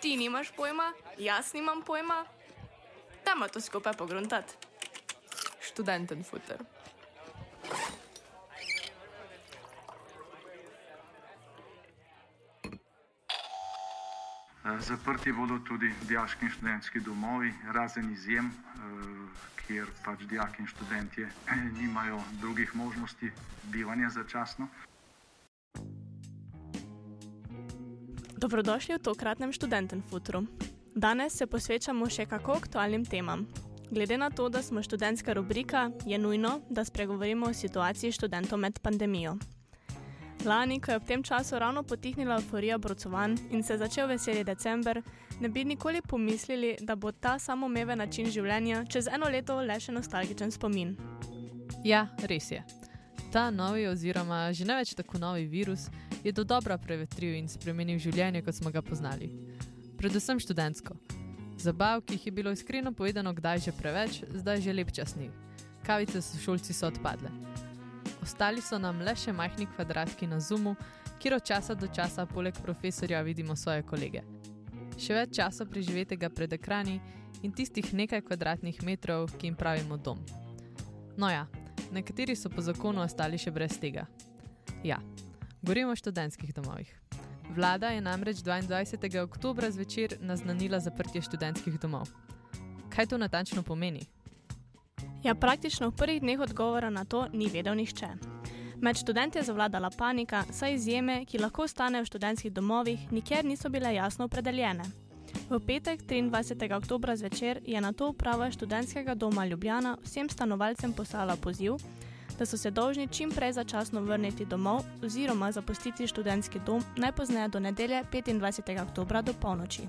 Ti nimaš pojma, jaz nimam pojma. Dajmo to skupaj pogruntati. Študenten futer. Zaprti bodo tudi dijaški in študentski domovi, razen izjem, kjer pač dijaki in študentje nimajo drugih možnosti bivanja začasno. Dobrodošli v tokratnem študentem futru. Danes se posvečamo še kako aktualnim temam. Glede na to, da smo študentska rubrika, je nujno, da spregovorimo o situaciji študentov med pandemijo. Lani, ko je ob tem času ravno potihnila euforija brocovanj in se začel veseli december, ne bi nikoli pomislili, da bo ta samoumeven način življenja čez eno leto le še nostalgičen spomin. Ja, res je. Ta novi, oziroma že ne več tako novi virus, je do dobra prevetril in spremenil življenje, kot smo ga poznali. Predvsem študentsko. Zabav, ki jih je bilo iskreno povedano, kdaj že preveč, zdaj že lep čas ni. Kavice s šolci so odpadle. Ostali so nam le še majhni kvadratki na Zoomu, kjer od časa do časa poleg profesorja vidimo svoje kolege. Še več časa preživetega pred ekrani in tistih nekaj kvadratnih metrov, ki jim pravimo dom. No ja, nekateri so po zakonu ostali še brez tega. Ja, govorimo o študentskih domovih. Vlada je namreč 22. oktober zvečer naznanila zaprtje študentskih domov. Kaj to natančno pomeni? Ja, praktično v prvih dneh odgovora na to ni vedel nihče. Med študenti je zavladala panika, saj izjeme, ki lahko ostanejo v študentskih domovih, nikjer niso bile jasno opredeljene. V petek, 23. oktober zvečer, je na to uprava študentskega doma Ljubljana vsem stanovalcem poslala poziv, da so se dolžni čim prej začasno vrniti domov oziroma zapustiti študentski dom najpozneje do nedelje 25. oktober do polnoči.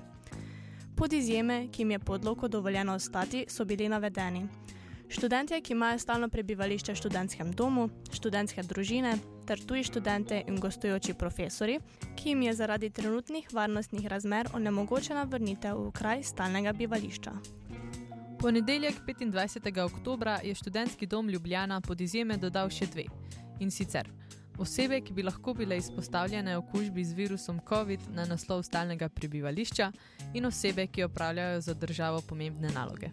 Pod izjeme, ki jim je po odloku dovoljeno ostati, so bili navedeni. Študentje, ki imajo stalno prebivališče v študentskem domu, študentske družine ter tuji študente in gostujoči profesori, ki jim je zaradi trenutnih varnostnih razmer onemogočena vrnitev v kraj stalnega bivališča. Ponedeljek 25. oktober je študentski dom Ljubljana pod izjeme dodal še dve. In sicer osebe, ki bi lahko bile izpostavljene okužbi z virusom COVID na naslov stalnega prebivališča, in osebe, ki opravljajo za državo pomembne naloge.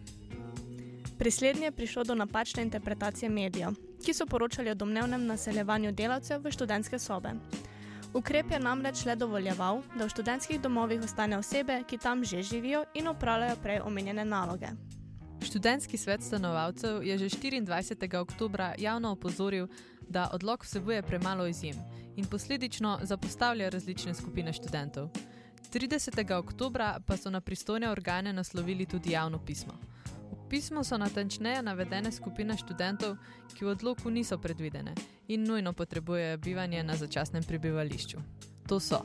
Pri slednji je prišlo do napačne interpretacije medijev, ki so poročali o domnevnem naseljevanju delavcev v študentske sobe. Ukrep je namreč le dovoljeval, da v študentskih domovih ostane osebe, ki tam že živijo in opravljajo prej omenjene naloge. Študentski svet stanovalcev je že 24. oktober javno opozoril, da odlog vsebuje premalo izjem in posledično zapostavlja različne skupine študentov. 30. oktober pa so na pristojne organe naslovili tudi javno pismo. V pismu so natančneje navedene skupine študentov, ki v odloku niso predvidene in nujno potrebujejo bivanje na začasnem prebivališču. To so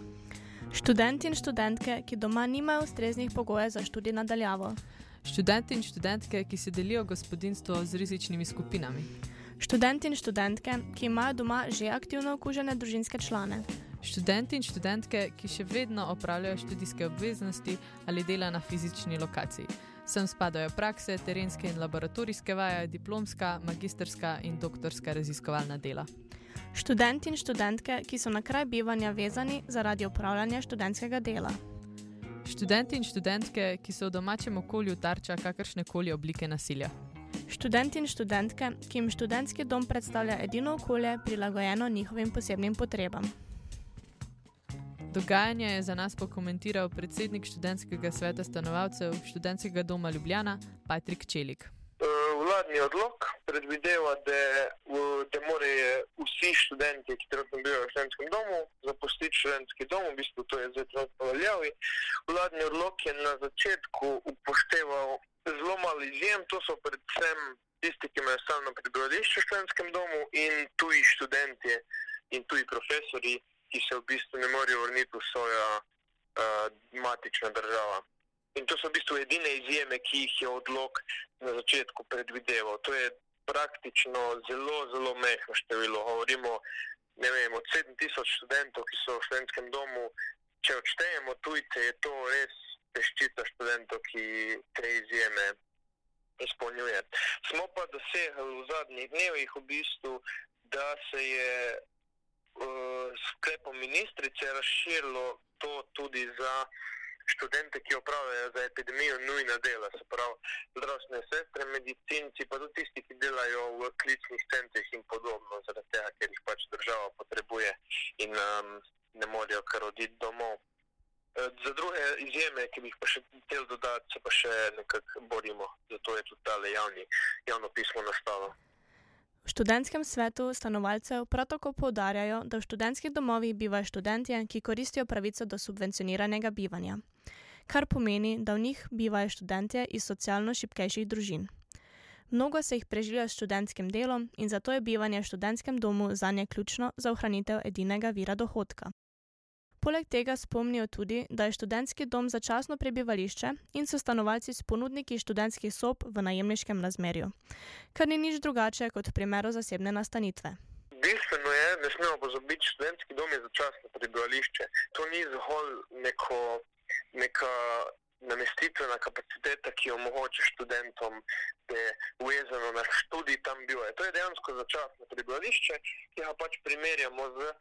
študenti in študentke, ki doma nimajo ustreznih pogojev za študij nadaljavo, študenti in študentke, ki se delijo gospodinstvo z rizičnimi skupinami, študenti in študentke, ki imajo doma že aktivno okužene družinske člane, študenti in študentke, ki še vedno opravljajo študijske obveznosti ali dela na fizični lokaciji. Sem spadajo prakse, terenske in laboratorijske vaje, diplomska, magisterska in doktorska raziskovalna dela. študenti in študentke, ki so na kraj bivanja vezani zaradi opravljanja študentskega dela, Študenti in študentke, ki so v domačem okolju tarča kakršne koli oblike nasilja. študenti in študentke, ki jim študentski dom predstavlja edino okolje, prilagojeno njihovim posebnim potrebam. Dogajanje je za nas pokomentiral predsednik študentskega sveta stanovalcev študentskega doma Ljubljana, Patrik Čelik. Vladni odlog predvideva, da, da morajo vsi študenti, ki trenutno bivajo v študentskem domu, zapustiti študentski dom, v bistvu to je zdaj trenutno veljavi. Vladni odlog je na začetku upošteval zelo malo izjem, to so predvsem tisti, ki imajo stalno prebivališče v študentskem domu in tuji študentje in tuji profesori, ki se v bistvu ne morejo vrniti v svojo uh, matično državo. In to so v bistvu edine izjeme, ki jih je odlog na začetku predvideval. To je praktično zelo, zelo mehko število. Govorimo vem, od 7000 študentov, ki so v študentskem domu. Če odštejemo tujce, je to res peščica študentov, ki te izjeme izpolnjuje. Smo pa dosegli v zadnjih dnevih v bistvu, da se je sklepom ministrice razširilo to tudi za študente, ki opravljajo za epidemijo nujna dela, se pravi zdravstvene sestre, medicinci, pa tudi tisti, ki delajo v klicnih centrih in podobno, zaradi tega, ker jih pač država potrebuje in um, ne morejo kar oditi domov. E, za druge izjeme, ki bi jih pa še hotel dodati, se pa še nekako borimo, zato je tudi tale javni, javno pismo nastalo. V študentskem svetu stanovalcev prav tako poudarjajo, da v študentskih domovih bivajo študentje, ki koristijo pravico do subvencioniranega bivanja, kar pomeni, da v njih bivajo študentje iz socialno šipkejših družin. Mnogo se jih preživlja s študentskim delom in zato je bivanje v študentskem domu za nje ključno za ohranitev edinega vira dohodka. Poleg tega spomnijo tudi, da je študentski dom začasno prebivališče in so stanovalci s ponudniki študentskih sob v najemniškem razmerju, kar ni nič drugače kot v primeru zasebne nastanitve. Bistveno je, da ne smemo pozabiti, da študentski dom je začasno prebivališče. To ni zgolj neko, neka namestitvena kapaciteta, ki omogoča študentom, da je vezano na študij tam bivajo. To je dejansko začasno prebivališče, ki ga pač primerjamo z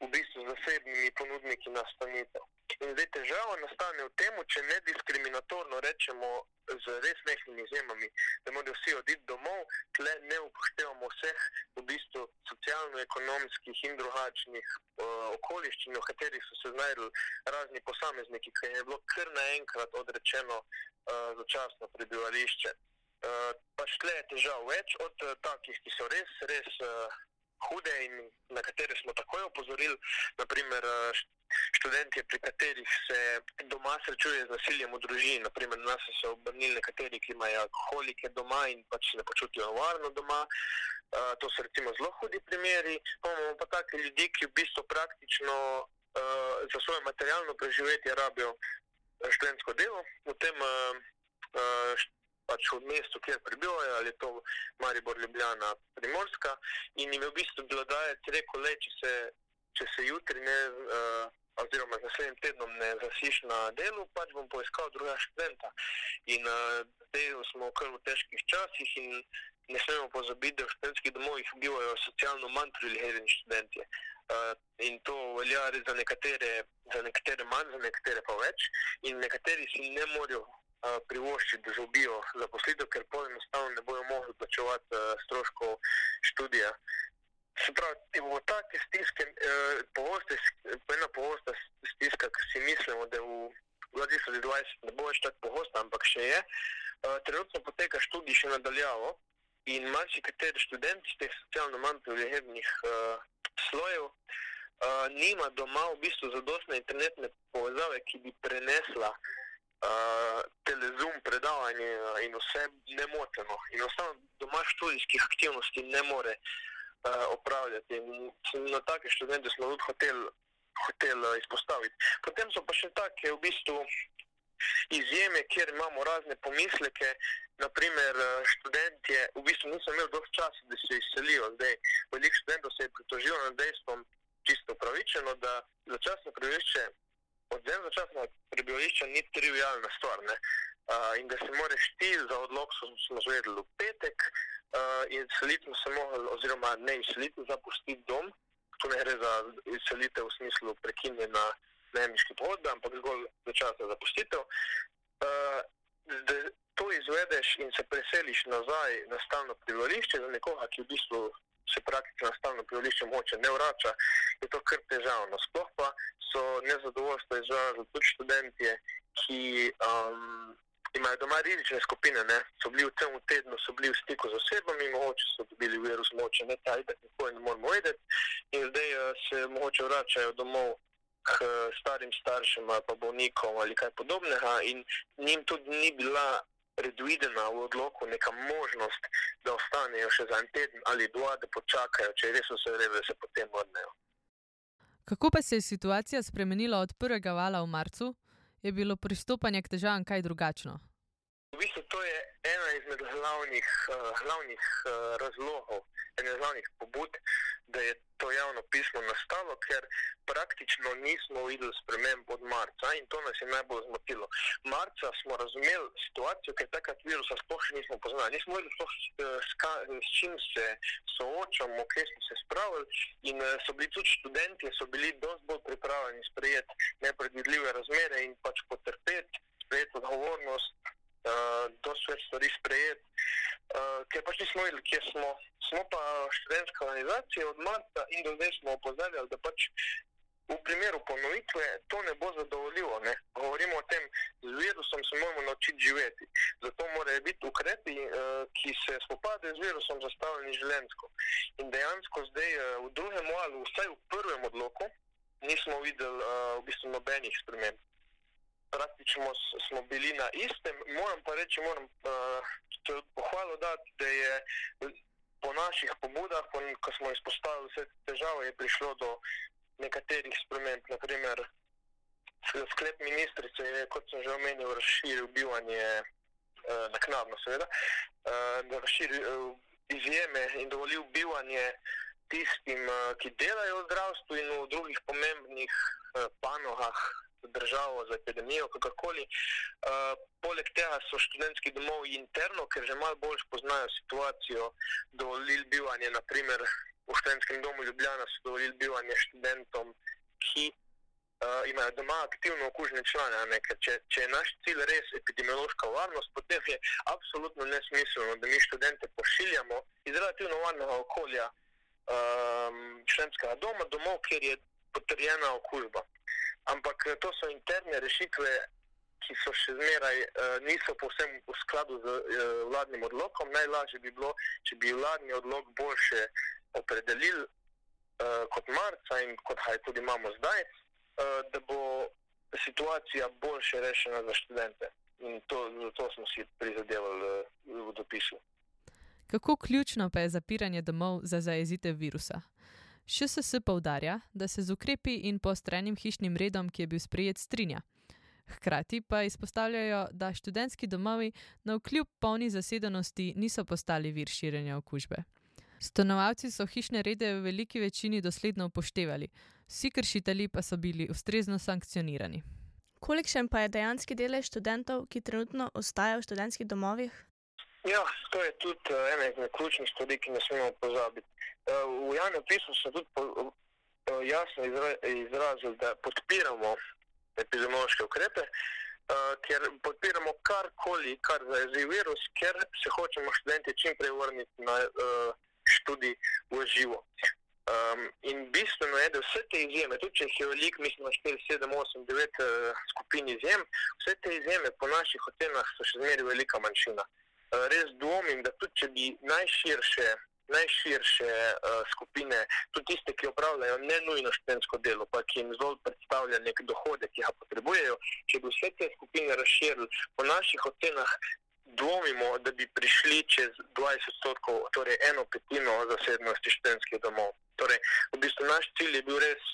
v bistvu zasebnimi ponudniki nastanitev. In zdaj težava nastane v tem, če ne diskriminatorno rečemo z res mehkimi izjemami, da morajo vsi oditi domov, tle ne upoštevamo vseh v bistvu socialno-ekonomskih in drugačnih uh, okoliščin, v katerih so se znašli razni posamezniki, ki je bilo kar naenkrat odrečeno uh, začasno prebivališče. Uh, pa šle je težav več od uh, takih, ki so res, res. Uh, hude in na katere smo takoj opozorili, naprimer eh, študenti, pri katerih se doma srečuje z nasiljem v družini. Naprimer, nas so se obrnili nekateri, ki imajo alkoholike doma in pač ne počutijo varno doma. Uh, to so recimo zelo hudi primeri. Pa imamo pa take ljudi, ki v bistvu praktično uh, za svoje materialno preživetje rabijo študentsko delo. V tem uh, uh, pač v mestu, kjer prebivajo, ali je to Maribor, Ljubljana, Primorska. In jim je v bistvu bilo dajati reko, le če se, če se jutri ne, uh, oziroma z naslednjim tednom ne zasiš na delu, pač bom poiskal druga študenta. In uh, zdaj smo kar v težkih časih in ne smemo pozabiti, da v študentskih domovih bivajo socialno manj privilegirani študenti. Uh, in to velja za nekatere, za nekatere manj, za nekatere pa več. In nekateri si ne morejo privoščiti, da dobijo zaposlitev, ker pa enostavno ne bodo mogli plačevati stroškov študija. Se pravi, v take stiske, pogoste, ena pogosta stiska, ki si mislimo, da v 2020 ne bo več tako pogosta, ampak še je, trenutno poteka študij še nadaljavo in marsikateri študenti iz teh socialno manj privilegiranih slojev nima doma v bistvu zadostne internetne povezave, ki bi prenesla uh, telezum predavanje in vse nemoteno. In ostalo doma študijskih aktivnosti ne more uh, opravljati. In na take študente smo tudi hoteli hotel izpostaviti. Potem so pa še take v bistvu izjeme, kjer imamo razne pomisleke. Naprimer, študentje v bistvu niso imeli dovolj časa, da se izselijo. Zdaj, veliko študentov se je pritožilo nad dejstvom, čisto upravičeno, da začasno preveč Odzem začasno prebivališče ni trivijalna stvar. Uh, in da se moraš ti za odlog, smo zvedeli v petek, uh, in seliti smo se mogli, oziroma ne izseliti, zapustiti dom. To ne gre za izselitev v smislu prekinjena najemniški pogodbe, ampak zgolj začasna zapustitev. Uh, da to izvedeš in se preseliš nazaj na stalno prebivališče za nekoga, ki v bistvu se praktično stalno prebivališče moče ne vrača, je to kar težavno. Sploh pa so nezadovoljstvo izrazili tudi študenti, ki um, imajo doma rizične skupine, ne? so bili v tem tednu v stiku z osebami, mogoče so dobili virus, moče ne tajde, nikoli ne moramo vedeti, in zdaj uh, se mogoče vračajo domov. K starim staršem, pa bolnikom ali kaj podobnega, in njim tudi ni bila predvidena v odloku neka možnost, da ostanejo še za en teden ali dva, da počakajo, če res vse vreme, da se potem vrnejo. Kako pa se je situacija spremenila od prvega vala v marcu? Je bilo pristopanje k težavam kaj drugačno? V bistvu to je ena izmed glavnih, uh, glavnih uh, razlogov, ena glavnih pobud, da je to javno pismo nastalo, ker praktično nismo videli sprememb od marca in to nas je najbolj zmotilo. Marca smo razumeli situacijo, ker takrat virusa sploh še nismo poznali. Nismo vedeli, sploh, s čim se soočamo, kje smo se spravili in so bili tudi študenti, so bili dosti bolj pripravljeni sprejeti nepredvidljive razmere in pač potrpeti, sprejeti odgovornost, uh, dosti več stvari sprejeti. Uh, ker pač nismo vedeli, kje smo. Smo pa študentska organizacija od marca in do zdaj smo opozarjali, da pač v primeru ponovitve to ne bo zadovoljivo. Ne? Govorimo o tem, z virusom se moramo naučiti živeti. Zato morajo biti ukrepi, uh, ki se spopadajo z virusom, zastavljeni življenjsko. In dejansko zdaj uh, v drugem valu, vsaj v prvem odloku, nismo videli uh, v bistvu nobenih sprememb. Praktično smo bili na istem, moram pa reči, moram uh, pohvalo dati, da je naših pobudah, po, ko smo izpostavili vse težave, je prišlo do nekaterih sprememb. Naprimer, sklep ministrice je, kot sem že omenil, razširil bivanje uh, naknadno, seveda, da razširil uh, izjeme in dovolil bivanje tistim, uh, ki delajo v zdravstvu in v drugih pomembnih uh, panogah državo, za epidemijo, kakorkoli. Uh, poleg tega so študentski domovi interno, ker že malo bolj poznajo situacijo, dovolili bivanje, naprimer v študentskem domu Ljubljana so dovolili bivanje študentom, ki uh, imajo doma aktivno okužene člane. Ne, če, če je naš cilj res epidemiološka varnost, potem je absolutno nesmiselno, da mi študente pošiljamo iz relativno varnega okolja um, študentskega doma, domov, kjer je potrjena okužba ampak eh, to so interne rešitve, ki so še zmeraj uh, niso povsem v skladu z uh, vladnim odlokom. Najlažje bi bilo, če bi vladni odlok boljše opredelil uh, kot marca in kot ga tudi imamo zdaj, uh, da bo situacija boljše rešena za študente. In to, zato smo si prizadevali uh, v dopisu. Kako ključno pa je zapiranje domov za zajezitev virusa? ŠSS poudarja, da se z ukrepi in postrenim hišnim redom, ki je bil sprejet, strinja. Hkrati pa izpostavljajo, da študentski domovi na vkljub polni zasedenosti niso postali vir širjenja okužbe. Stanovalci so hišne rede v veliki večini dosledno upoštevali, vsi kršitelji pa so bili ustrezno sankcionirani. Kolikšen pa je dejanski delež študentov, ki trenutno ostajajo v študentskih domovih? Ja, to je tudi uh, ena izmed ključnih stvari, ki ne smemo pozabiti. Uh, v javnem pismu so tudi uh, jasno izra, izrazili, da podpiramo epidemiološke ukrepe, uh, ker podpiramo karkoli, kar zaezi virus, ker se hočemo študenti čim prej vrniti na uh, študij v živo. Um, in bistveno je, da vse te izjeme, tudi če jih je veliko, mislim, da 4, 7, 8, 9 uh, skupin izjem, vse te izjeme po naših ocenah so še zmeraj velika manjšina. Eh, res dvomim, da tudi če bi najširše, najširše uh, skupine, tudi tiste, ki opravljajo ne nujno študentsko delo, pa ki jim zgolj predstavlja nek dohodek, ki ga potrebujejo, če bi vse te skupine razširili po naših ocenah. Dvomimo, da bi prišli čez 20 odstotkov, torej eno petino zasednosti študentskih domov. Torej, v bistvu naš cilj je bil res,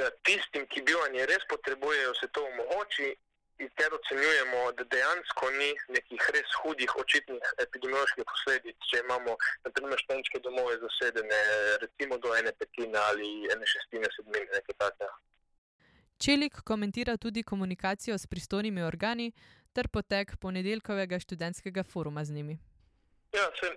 da tistim, ki bivanje res potrebujejo, se to omogoči in ker ocenjujemo, da dejansko ni nekih res hudih očitnih epidemioloških posledic, če imamo naprimer študentske domove zasedene recimo do ene petine ali ene šestine, sedmine, nekaj takega. Čelik komentira tudi komunikacijo s pristojnimi organi ter potek ponedeljkovega študentskega foruma z njimi. Ja, se,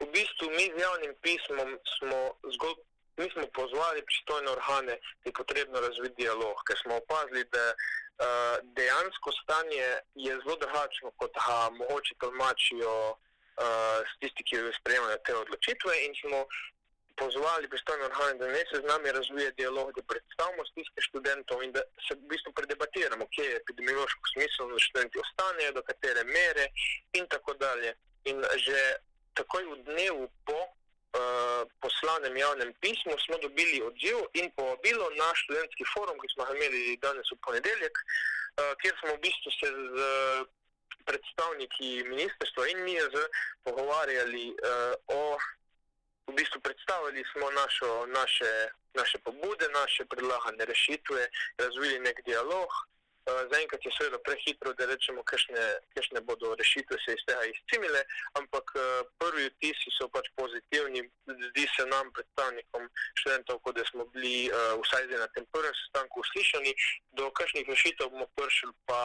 v bistvu mi z javnim pismom smo zgolj. Mi smo pozvali pristojne organe, da je potrebno razviti dialog, ker smo opazili, da uh, dejansko stanje je zelo drugačno, kot ga mogoče tolmačijo uh, tisti, ki sprejemajo te odločitve. In smo pozvali pristojne organe, da ne se z nami razvije dialog, da predstavimo stiske študentov in da se v bistvu predebatiramo, kje je epidemiološko smiselno, da študenti ostanejo, do katere mere in tako dalje. In že takoj v dnevu po poslanem javnem pismu smo dobili odziv in povabilo na študentski forum, ki smo ga imeli danes v ponedeljek, uh, kjer smo v bistvu se z predstavniki ministrstva in mi z pogovarjali uh, o, v bistvu predstavili smo našo, naše, naše pobude, naše predlagane rešitve, razvili nek dialog. Zaenkrat je seveda prehitro, da rečemo, kakšne bodo rešitve se iz tega izcimile, ampak prvi vtisi so pač pozitivni. Zdi se nam, predstavnikom študentov, kot da smo bili vsaj na tem prvem sestanku uslišani, do kakšnih rešitev bomo prišli, pa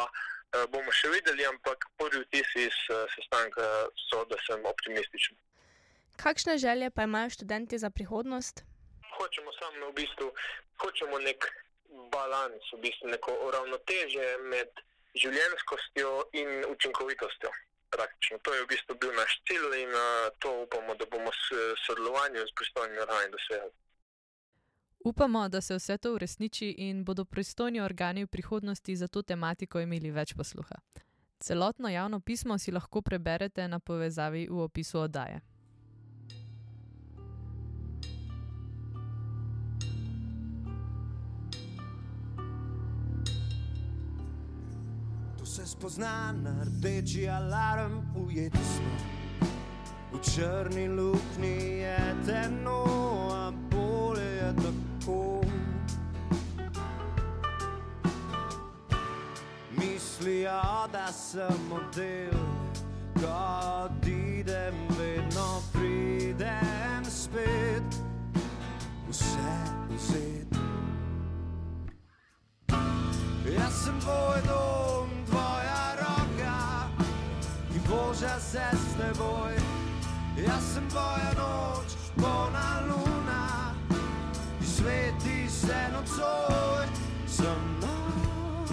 bomo še videli, ampak prvi vtisi iz sestanka so, da sem optimističen. Kakšne želje pa imajo študenti za prihodnost? Hočemo samo v bistvu, hočemo nek balans, v bistvu neko uravnoteže med življenskostjo in učinkovitostjo. Praktično. To je v bistvu bil naš cilj in uh, to upamo, da bomo s sodelovanjem s pristojnimi organi dosegli. Upamo, da se vse to uresniči in bodo pristojni organi v prihodnosti za to tematiko imeli več posluha. Celotno javno pismo si lahko preberete na povezavi v opisu oddaje. Se spozna na rdeči alarm, ujeti smo. V črni luknji je temno, a bolje je tako. Mislijo, da sem model, ko odidem, vedno pridem spet. Vse vzeti. Jaz sem tvoj boža se s teboj. Jaz sem tvoja noč, polna luna, sveti se nocoj. Sem noč,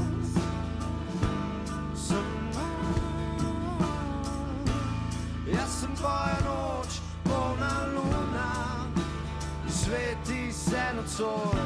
sem noč. Jaz sem tvoja noč, polna luna, sveti se nocoj.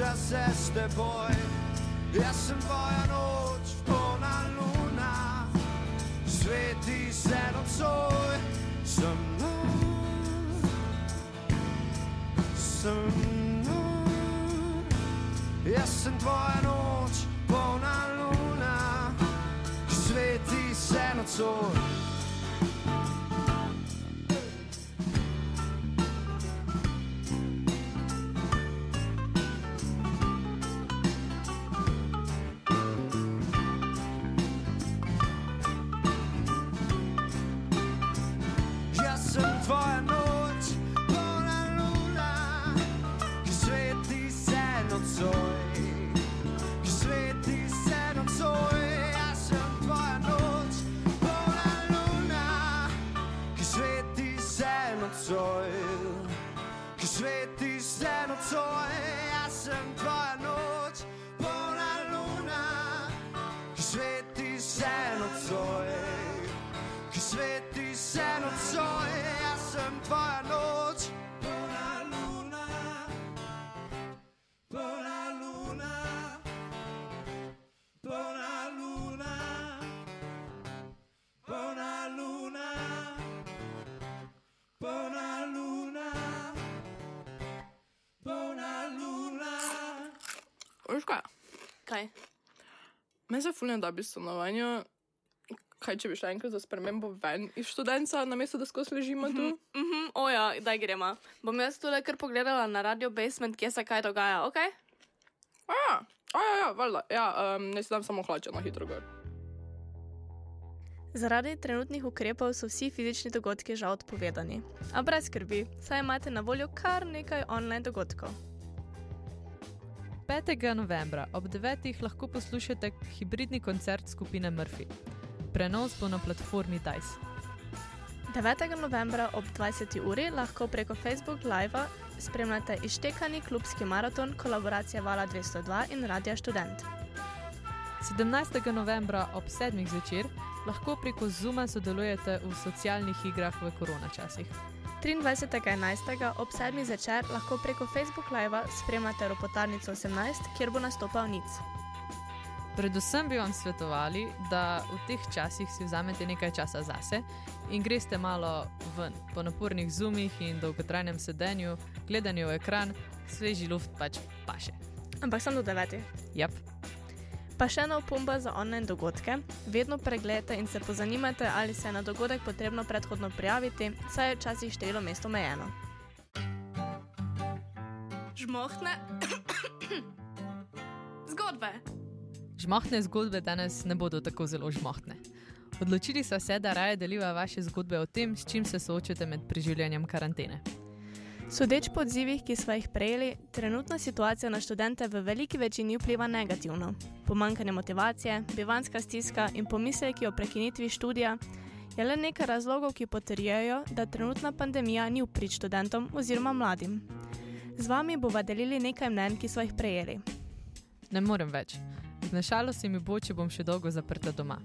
Ki boža se s teboj. Jaz sem tvoja noč, polna luna, sveti se nocoj. Sem noč, sem noč. Jaz sem Meni se fulno da bi stanovanju. Kaj če bi šla enkrat za spremembo ven iz študenta, namesto da skozi ležimo tu? Mhm, oja, daj gremo. Bom jaz tole kar pogledala na radio basement, kje se kaj dogaja, ok? A ja, a ja, ja, valjda. Ja, um, ne si dam samo hlače na hitro gor. Zaradi trenutnih ukrepov so vsi fizični dogodki žal odpovedani. A brez skrbi, saj imate na voljo kar nekaj online dogodkov. 5. novembra ob 9. lahko poslušate hibridni koncert skupine Murphy. Prenos bo na platformi Dice. 9. novembra ob 20. uri lahko preko Facebook Live spremljate iztekani klubski maraton kolaboracije Vala 202 in Radia Student. 17. novembra ob 7. zvečer lahko preko Zuma sodelujete v socialnih igrah v koronačasih. 23.11. ob 7. zvečer lahko preko Facebook Live spremljate Ropotarnico 18, kjer bo nastopal Nic. Predvsem bi vam svetovali, da v teh časih si vzamete nekaj časa zase in greste malo ven, po napornih zumih in dolgotrajnem sedenju, gledanju v ekran, sveži luft pač paše. Ampak sem do 9. Jap. Pa še ena opomba za online dogodke. Vedno pregledajte in se pozanimajte, ali se je na dogodek potrebno predhodno prijaviti, saj je včasih število mest omejeno. Žmohne zgodbe. Žmohtne zgodbe danes ne bodo tako zelo žmohtne. Odločili smo se, da raje deliva vaše zgodbe o tem, s čim se soočate med preživljanjem karantene. Sodeč po odzivih, ki smo jih prejeli, trenutna situacija na študente v veliki večini vpliva negativno. Pomankanje motivacije, bivanska stiska in pomisleki o prekinitvi študija je le nekaj razlogov, ki potrjujejo, da trenutna pandemija ni uprič študentom oziroma mladim. Z vami bova delili nekaj mnen, ki smo jih prejeli. Ne morem več. Znašalo se mi bo, če bom še dolgo zaprta doma.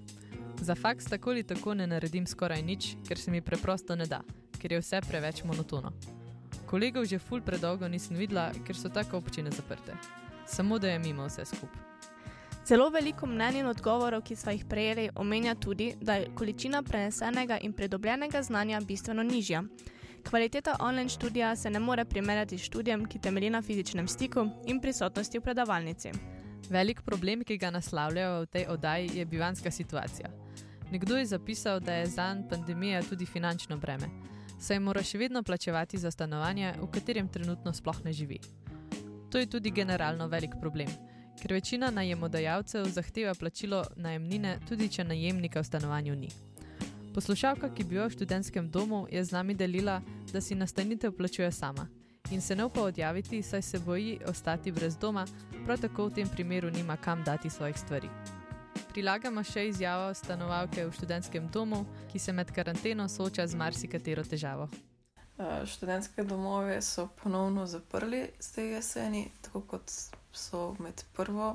Za faks tako ali tako ne naredim skoraj nič, ker se mi preprosto ne da, ker je vse preveč monotono. Kolegov že ful predolgo nisem videla, ker so tako občine zaprte. Samo da je mimo vse skupaj. Zelo veliko mnenj in odgovorov, ki smo jih prejeli, omenja tudi, da je količina prenesenega in pridobljenega znanja bistveno nižja. Kvaliteta online študija se ne more primerjati s študijem, ki temelji na fizičnem stiku in prisotnosti v predavalnici. Velik problem, ki ga naslavljajo v tej oddaji, je bivanska situacija. Nekdo je zapisal, da je za njega pandemija tudi finančno breme, saj mora še vedno plačevati za stanovanje, v katerem trenutno sploh ne živi. To je tudi generalno velik problem, ker večina najemodajalcev zahteva plačilo najemnine, tudi če najemnika v stanovanju ni. Poslušalka, ki biva v študentskem domu, je z nami delila, da si nastanitev plačuje sama in se ne upa odjaviti, saj se boji ostati brez doma, prav tako v tem primeru nima kam dati svojih stvari. Prilagamo še izjavo stanovalke v študentskem domu, ki se med karanteno sooča z marsikatero težavo. Uh, študentske domove so ponovno zaprli zdaj jeseni, tako kot so med prvo,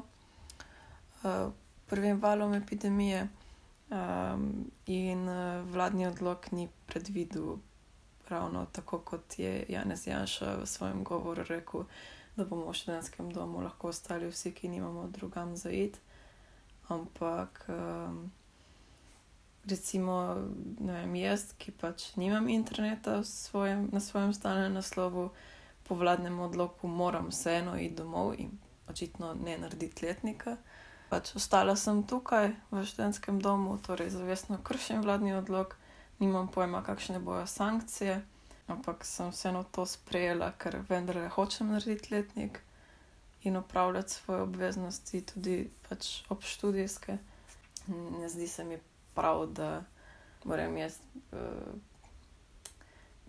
uh, prvim valom epidemije. Um, in uh, vladni odlog ni predvidel ravno tako, kot je Janez Janša v svojem govoru rekel, da bomo v študentskem domu lahko ostali vsi, ki nimamo drugam za id. Ampak, um, recimo, vem, jaz, ki pač nimam interneta svojem, na svojem stalnem naslovu, po vladnem odloku moram vseeno iti domov in očitno ne narediti letnika. Pač ostala sem tukaj v študentskem domu, torej zavestno kršim vladni odlog nimam pojma, kakšne bojo sankcije, ampak sem vseeno to sprejela, ker vendar hočem narediti letnik in upravljati svoje obveznosti, tudi pač obštudijske. Ne zdi se mi prav, da moram jaz uh,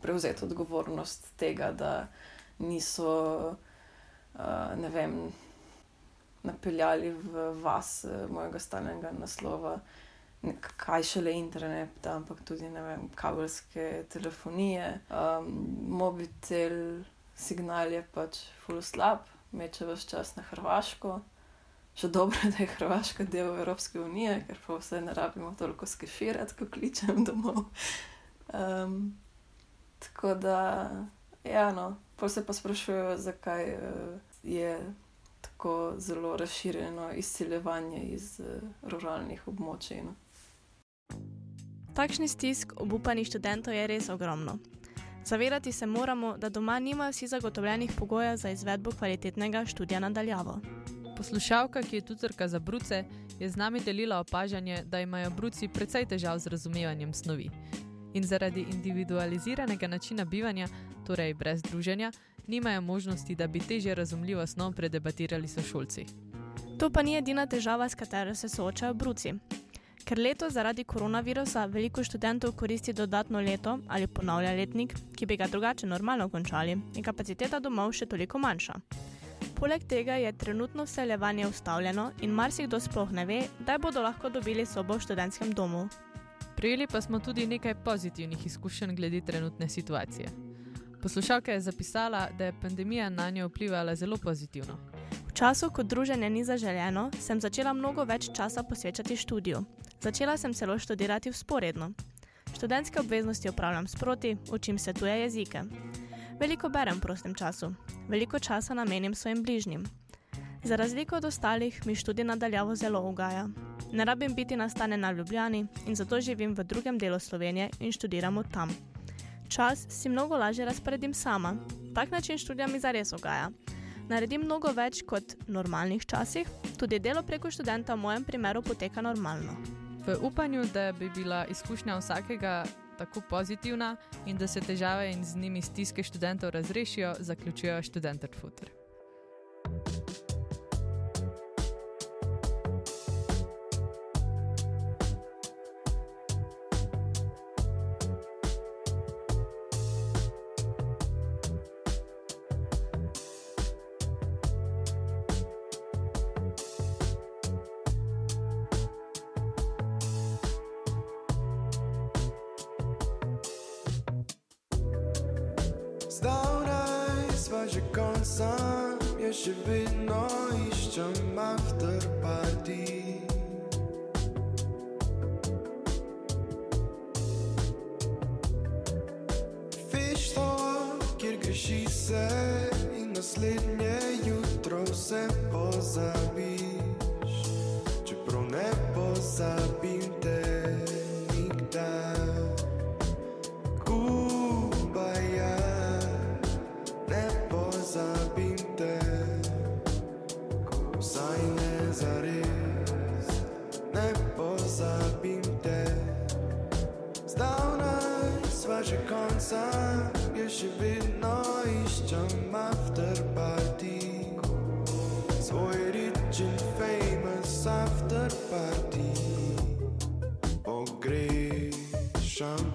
prevzeti odgovornost tega, da niso, uh, vem, napeljali v vas uh, mojega stalnega naslova kaj šele internet, ampak tudi vem, kabelske telefonije, um, mobitel, signal je pač full slab, meče vse čas na Hrvaško. Še dobro, da je Hrvaška del Evropske unije, ker pa vse ne rabimo toliko skeširati, ko kličem domov. Um, tako da, ja, no, pa se pa sprašujejo, zakaj uh, je tako zelo razširjeno izsiljevanje iz uh, ruralnih območij. No. Takšni stisk obupanih študentov je res ogromno. Zavedati se moramo, da doma nimajo vsi zagotovljenih pogojev za izvedbo kvalitetnega študija nadaljavo. Poslušalka, ki je tutorka za bruce, je z nami delila opažanje, da imajo bruci precej težav z razumevanjem snovi. In zaradi individualiziranega načina bivanja, torej brez druženja, nimajo možnosti, da bi teže razumljivo snov predebatirali s šolci. To pa ni edina težava, s katero se soočajo bruci. Ker leto zaradi koronavirusa veliko študentov koristi dodatno leto ali ponavlja letnik, ki bi ga drugače normalno končali, je kapaciteta domov še toliko manjša. Poleg tega je trenutno vseljevanje ustavljeno in marsikdo sploh ne ve, kdaj bodo lahko dobili sobo v študentskem domu. Prijeli pa smo tudi nekaj pozitivnih izkušenj glede trenutne situacije. Poslušalka je zapisala, da je pandemija na njo vplivala zelo pozitivno. V času, ko druženje ni zaželjeno, sem začela mnogo več časa posvečati študiju. Začela sem celo študirati usporedno. Študentske obveznosti opravljam sproti, učim se tuje jezike. Veliko berem v prostem času, veliko časa namenim svojim bližnjim. Za razliko od ostalih mi študij nadaljavo zelo ugaja. Ne rabim biti nastane na Ljubljani in zato živim v drugem delu Slovenije in študiram od tam. Čas si mnogo lažje razporedim sama. Tak način študija mi zares ugaja. Naredim mnogo več kot v normalnih časih, tudi delo preko študenta v mojem primeru poteka normalno. V upanju, da bi bila izkušnja vsakega tako pozitivna in da se težave in z njimi stiske študentov razrešijo, zaključujejo študenter Futter. Že konc sam, je še vedno iščem after party. Christian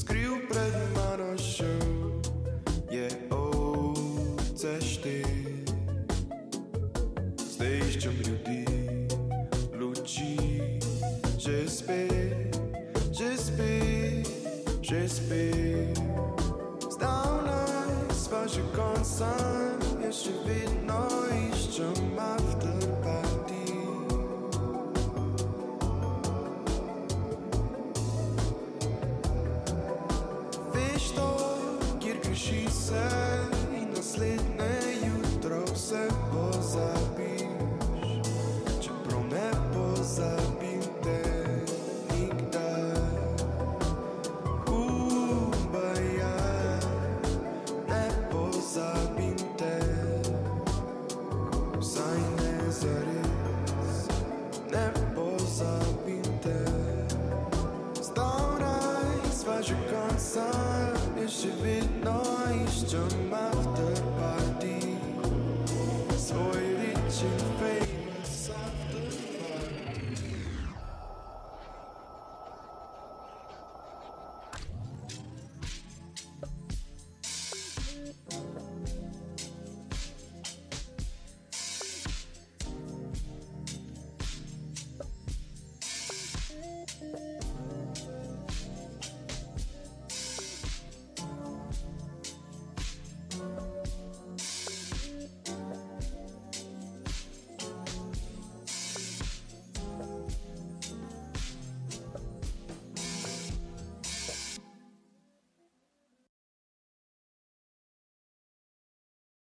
in se skril John